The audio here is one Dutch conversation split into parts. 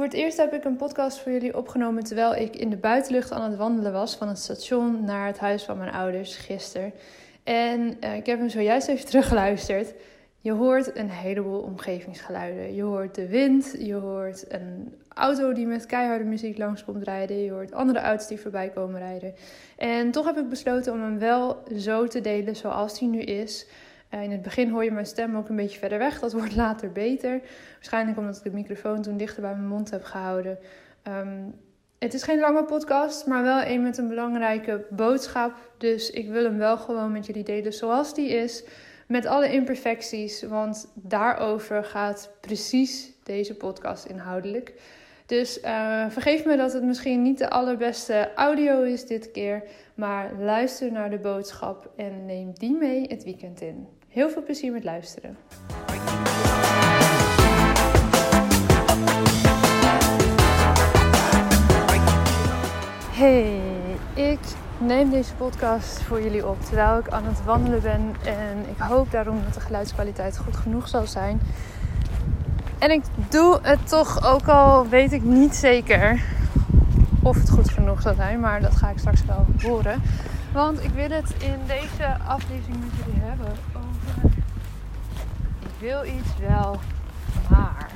Voor het eerst heb ik een podcast voor jullie opgenomen terwijl ik in de buitenlucht aan het wandelen was van het station naar het huis van mijn ouders gisteren. En uh, ik heb hem zojuist even teruggeluisterd. Je hoort een heleboel omgevingsgeluiden. Je hoort de wind, je hoort een auto die met keiharde muziek langs komt rijden, je hoort andere auto's die voorbij komen rijden. En toch heb ik besloten om hem wel zo te delen zoals hij nu is. Uh, in het begin hoor je mijn stem ook een beetje verder weg. Dat wordt later beter. Waarschijnlijk omdat ik de microfoon toen dichter bij mijn mond heb gehouden. Um, het is geen lange podcast, maar wel een met een belangrijke boodschap. Dus ik wil hem wel gewoon met jullie delen zoals die is. Met alle imperfecties, want daarover gaat precies deze podcast inhoudelijk. Dus uh, vergeef me dat het misschien niet de allerbeste audio is dit keer. Maar luister naar de boodschap en neem die mee het weekend in. Heel veel plezier met luisteren. Hey, ik neem deze podcast voor jullie op terwijl ik aan het wandelen ben. En ik hoop daarom dat de geluidskwaliteit goed genoeg zal zijn. En ik doe het toch, ook al weet ik niet zeker of het goed genoeg zal zijn. Maar dat ga ik straks wel horen. Want ik wil het in deze aflevering met jullie hebben over. Ik wil iets wel, maar.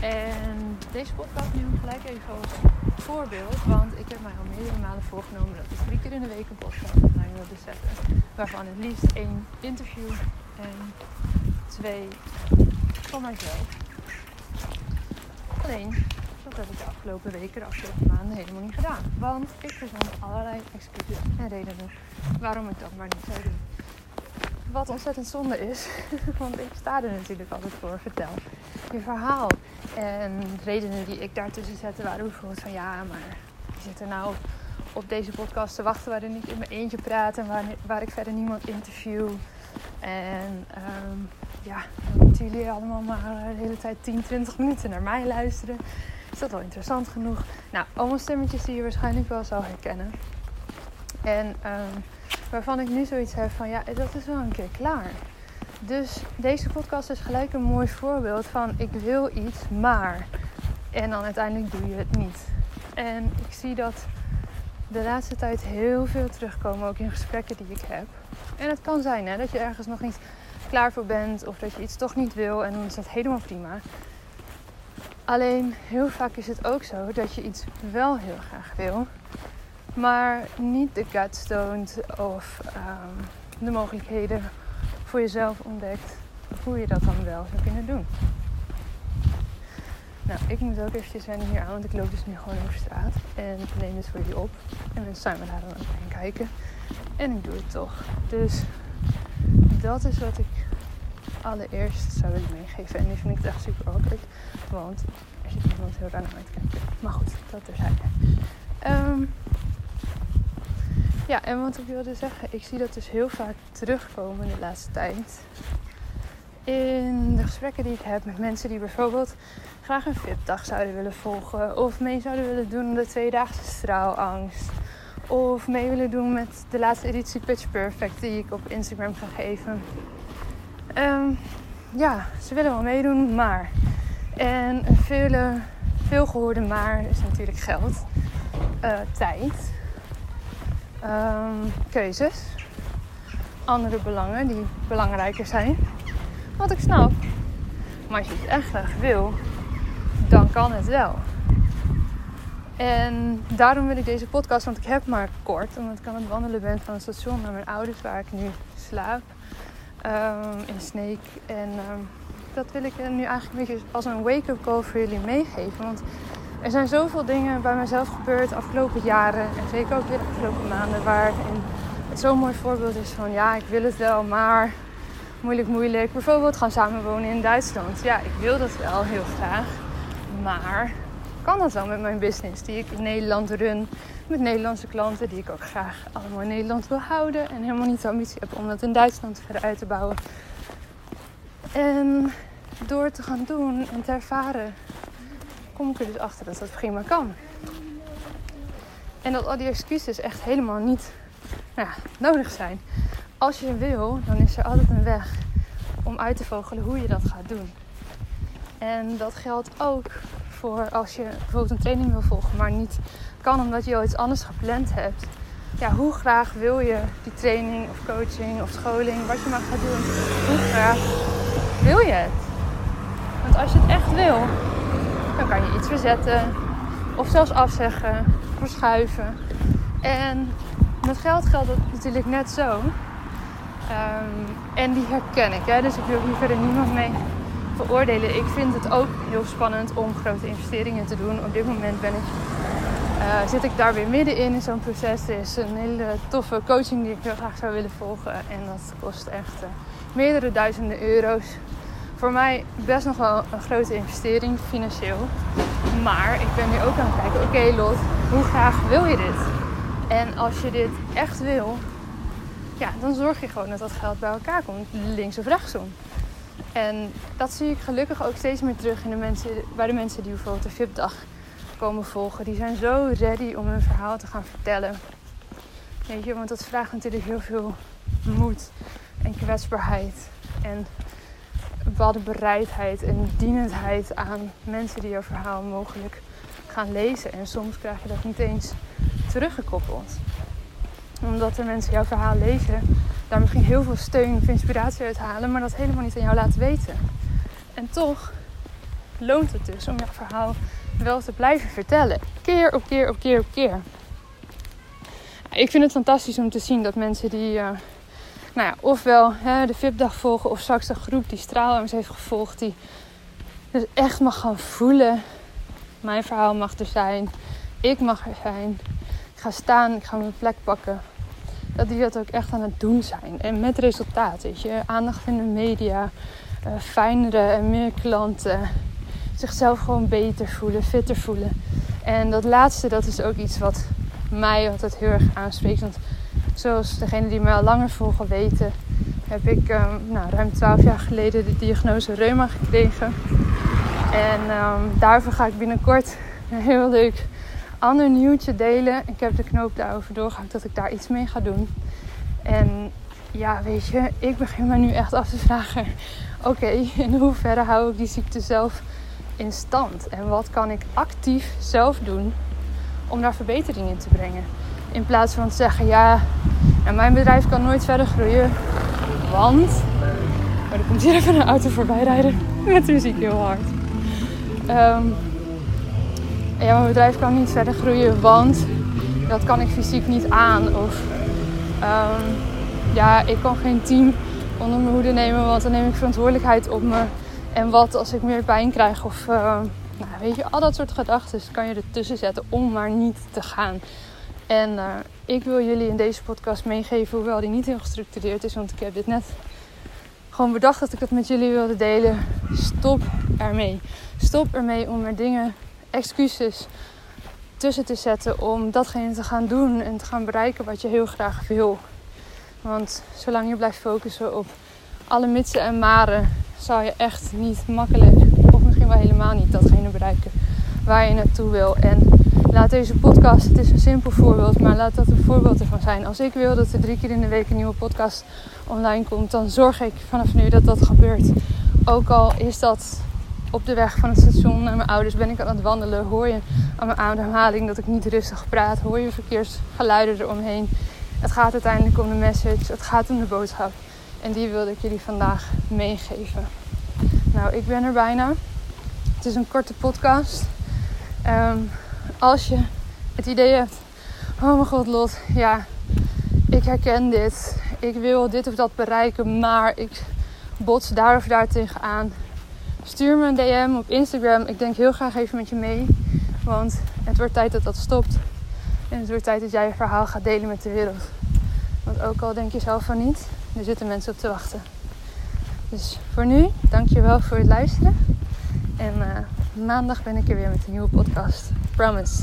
En deze podcast ik gelijk even als voorbeeld. Want ik heb mij al meerdere malen voorgenomen dat ik drie keer in de week een podcast online wilde zetten. Waarvan het liefst één interview en twee van mijzelf. Alleen, dat heb ik de afgelopen weken, de afgelopen maanden helemaal niet gedaan. Want ik verzond allerlei excuses en redenen waarom ik dat maar niet zou doen. Wat ontzettend zonde is, want ik sta er natuurlijk altijd voor. Vertel je verhaal. En redenen die ik daartussen zette waren bijvoorbeeld van ja, maar je zit er nou op deze podcast te wachten waarin ik in mijn eentje praat en waar, ik verder niemand interview. En um, ja, dan moeten jullie allemaal maar de hele tijd 10, 20 minuten naar mij luisteren. Is dat wel interessant genoeg? Nou, allemaal stemmetjes die je waarschijnlijk wel zou herkennen. En um, waarvan ik nu zoiets heb van ja, dat is wel een keer klaar. Dus deze podcast is gelijk een mooi voorbeeld van ik wil iets, maar. En dan uiteindelijk doe je het niet. En ik zie dat de laatste tijd heel veel terugkomen, ook in gesprekken die ik heb. En het kan zijn hè, dat je ergens nog niet klaar voor bent of dat je iets toch niet wil en dan is dat helemaal prima. Alleen heel vaak is het ook zo dat je iets wel heel graag wil, maar niet de guts of um, de mogelijkheden voor jezelf ontdekt hoe je dat dan wel zou kunnen doen. Nou, ik moet ook eventjes wennen hier aan, want ik loop dus nu gewoon over straat. En neem dit voor jullie op. En mensen zijn me daar dan aan het kijken. En ik doe het toch. Dus dat is wat ik allereerst zou willen meegeven. En nu vind ik het echt super awkward. Want er zit iemand heel raar naar mij te kijken. Maar goed, dat terzijde. Um, ja, en wat ik wilde zeggen, ik zie dat dus heel vaak terugkomen de laatste tijd. In de gesprekken die ik heb met mensen die bijvoorbeeld graag een VIP-dag zouden willen volgen. Of mee zouden willen doen de tweedaagse straalangst. Of mee willen doen met de laatste editie Pitch Perfect die ik op Instagram ga geven. Um, ja, ze willen wel meedoen, maar. En een vele, veel gehoorde maar is natuurlijk geld. Uh, tijd um, keuzes, andere belangen die belangrijker zijn. Wat ik snap. Maar als je het echt graag wil, dan kan het wel. En daarom wil ik deze podcast, want ik heb maar kort, omdat ik aan het wandelen ben van het station naar mijn ouders, waar ik nu slaap, um, in Sneek. En um, dat wil ik nu eigenlijk een beetje als een wake-up call voor jullie meegeven. Want er zijn zoveel dingen bij mezelf gebeurd afgelopen jaren en zeker ook weer de afgelopen maanden, waarin het zo'n mooi voorbeeld is van ja, ik wil het wel, maar moeilijk, moeilijk. Bijvoorbeeld gaan samenwonen in Duitsland. Ja, ik wil dat wel heel graag, maar kan dat wel met mijn business die ik in Nederland run. Met Nederlandse klanten die ik ook graag allemaal in Nederland wil houden. En helemaal niet de ambitie heb om dat in Duitsland verder uit te bouwen. En door te gaan doen en te ervaren, kom ik er dus achter dat dat prima kan. En dat al die excuses echt helemaal niet nou ja, nodig zijn. Als je wil, dan is er altijd een weg om uit te vogelen hoe je dat gaat doen. En dat geldt ook voor als je bijvoorbeeld een training wil volgen, maar niet kan omdat je al iets anders gepland hebt. Ja, hoe graag wil je die training of coaching of scholing, wat je maar gaat doen, hoe graag wil je het? Want als je het echt wil, dan kan je iets verzetten of zelfs afzeggen, verschuiven. En met geld geldt het natuurlijk net zo. Um, en die herken ik, hè? dus ik wil hier verder niemand mee Ik vind het ook heel spannend om grote investeringen te doen. Op dit moment ben ik, uh, zit ik daar weer middenin in zo'n proces. Er is een hele toffe coaching die ik heel graag zou willen volgen. En dat kost echt uh, meerdere duizenden euro's. Voor mij best nog wel een grote investering financieel. Maar ik ben nu ook aan het kijken, oké Lot, hoe graag wil je dit? En als je dit echt wil, ja, dan zorg je gewoon dat dat geld bij elkaar komt, links of rechtsom. En dat zie ik gelukkig ook steeds meer terug in de mensen, bij de mensen die bijvoorbeeld de VIP-dag komen volgen. Die zijn zo ready om hun verhaal te gaan vertellen. Weet je, want dat vraagt natuurlijk heel veel moed en kwetsbaarheid. En bepaalde bereidheid en dienendheid aan mensen die jouw verhaal mogelijk gaan lezen. En soms krijg je dat niet eens teruggekoppeld. Omdat de mensen jouw verhaal lezen daar misschien heel veel steun of inspiratie uit halen, maar dat helemaal niet aan jou laten weten. En toch loont het dus om jouw verhaal wel te blijven vertellen. Keer op keer op keer op keer. Ik vind het fantastisch om te zien dat mensen die, uh, nou ja, ofwel hè, de VIP-dag volgen of straks de groep die Straalangst heeft gevolgd, die dus echt mag gaan voelen. Mijn verhaal mag er zijn. Ik mag er zijn. Ik ga staan, ik ga mijn plek pakken dat die dat ook echt aan het doen zijn. En met resultaat, weet je. Aandacht in de media, uh, fijnere en meer klanten. Zichzelf gewoon beter voelen, fitter voelen. En dat laatste, dat is ook iets wat mij altijd heel erg aanspreekt. Want zoals degenen die mij al langer volgen weten, heb ik um, nou, ruim 12 jaar geleden de diagnose reuma gekregen. En um, daarvoor ga ik binnenkort heel leuk ander nieuwtje delen. Ik heb de knoop daarover doorgehakt dat ik daar iets mee ga doen. En ja, weet je, ik begin me nu echt af te vragen: oké, in hoeverre hou ik die ziekte zelf in stand? En wat kan ik actief zelf doen om daar verbetering in te brengen? In plaats van te zeggen: ja, nou, mijn bedrijf kan nooit verder groeien, want. Maar er komt hier even een auto voorbij rijden met muziek heel hard. Um, ja, mijn bedrijf kan niet verder groeien, want dat kan ik fysiek niet aan. Of um, ja, ik kan geen team onder mijn hoede nemen, want dan neem ik verantwoordelijkheid op me. En wat als ik meer pijn krijg of uh, nou, weet je, al dat soort gedachten kan je ertussen zetten om maar niet te gaan. En uh, ik wil jullie in deze podcast meegeven, hoewel die niet heel gestructureerd is, want ik heb dit net gewoon bedacht dat ik het met jullie wilde delen. Stop ermee. Stop ermee om er dingen excuses tussen te zetten om datgene te gaan doen en te gaan bereiken wat je heel graag wil. Want zolang je blijft focussen op alle mitsen en maren, zal je echt niet makkelijk, of misschien wel helemaal niet, datgene bereiken waar je naartoe wil. En laat deze podcast, het is een simpel voorbeeld, maar laat dat een voorbeeld ervan zijn. Als ik wil dat er drie keer in de week een nieuwe podcast online komt, dan zorg ik vanaf nu dat dat gebeurt. Ook al is dat op de weg van het station naar mijn ouders ben ik aan het wandelen. Hoor je aan mijn ademhaling dat ik niet rustig praat. Hoor je verkeersgeluiden eromheen. Het gaat uiteindelijk om de message. Het gaat om de boodschap. En die wilde ik jullie vandaag meegeven. Nou, ik ben er bijna. Het is een korte podcast. Um, als je het idee hebt: oh mijn god, Lot, ja, ik herken dit. Ik wil dit of dat bereiken, maar ik bots daar of daar tegenaan. Stuur me een DM op Instagram. Ik denk heel graag even met je mee. Want het wordt tijd dat dat stopt. En het wordt tijd dat jij je verhaal gaat delen met de wereld. Want ook al denk je zelf van niet, er zitten mensen op te wachten. Dus voor nu, dankjewel voor het luisteren. En uh, maandag ben ik er weer met een nieuwe podcast. Promise.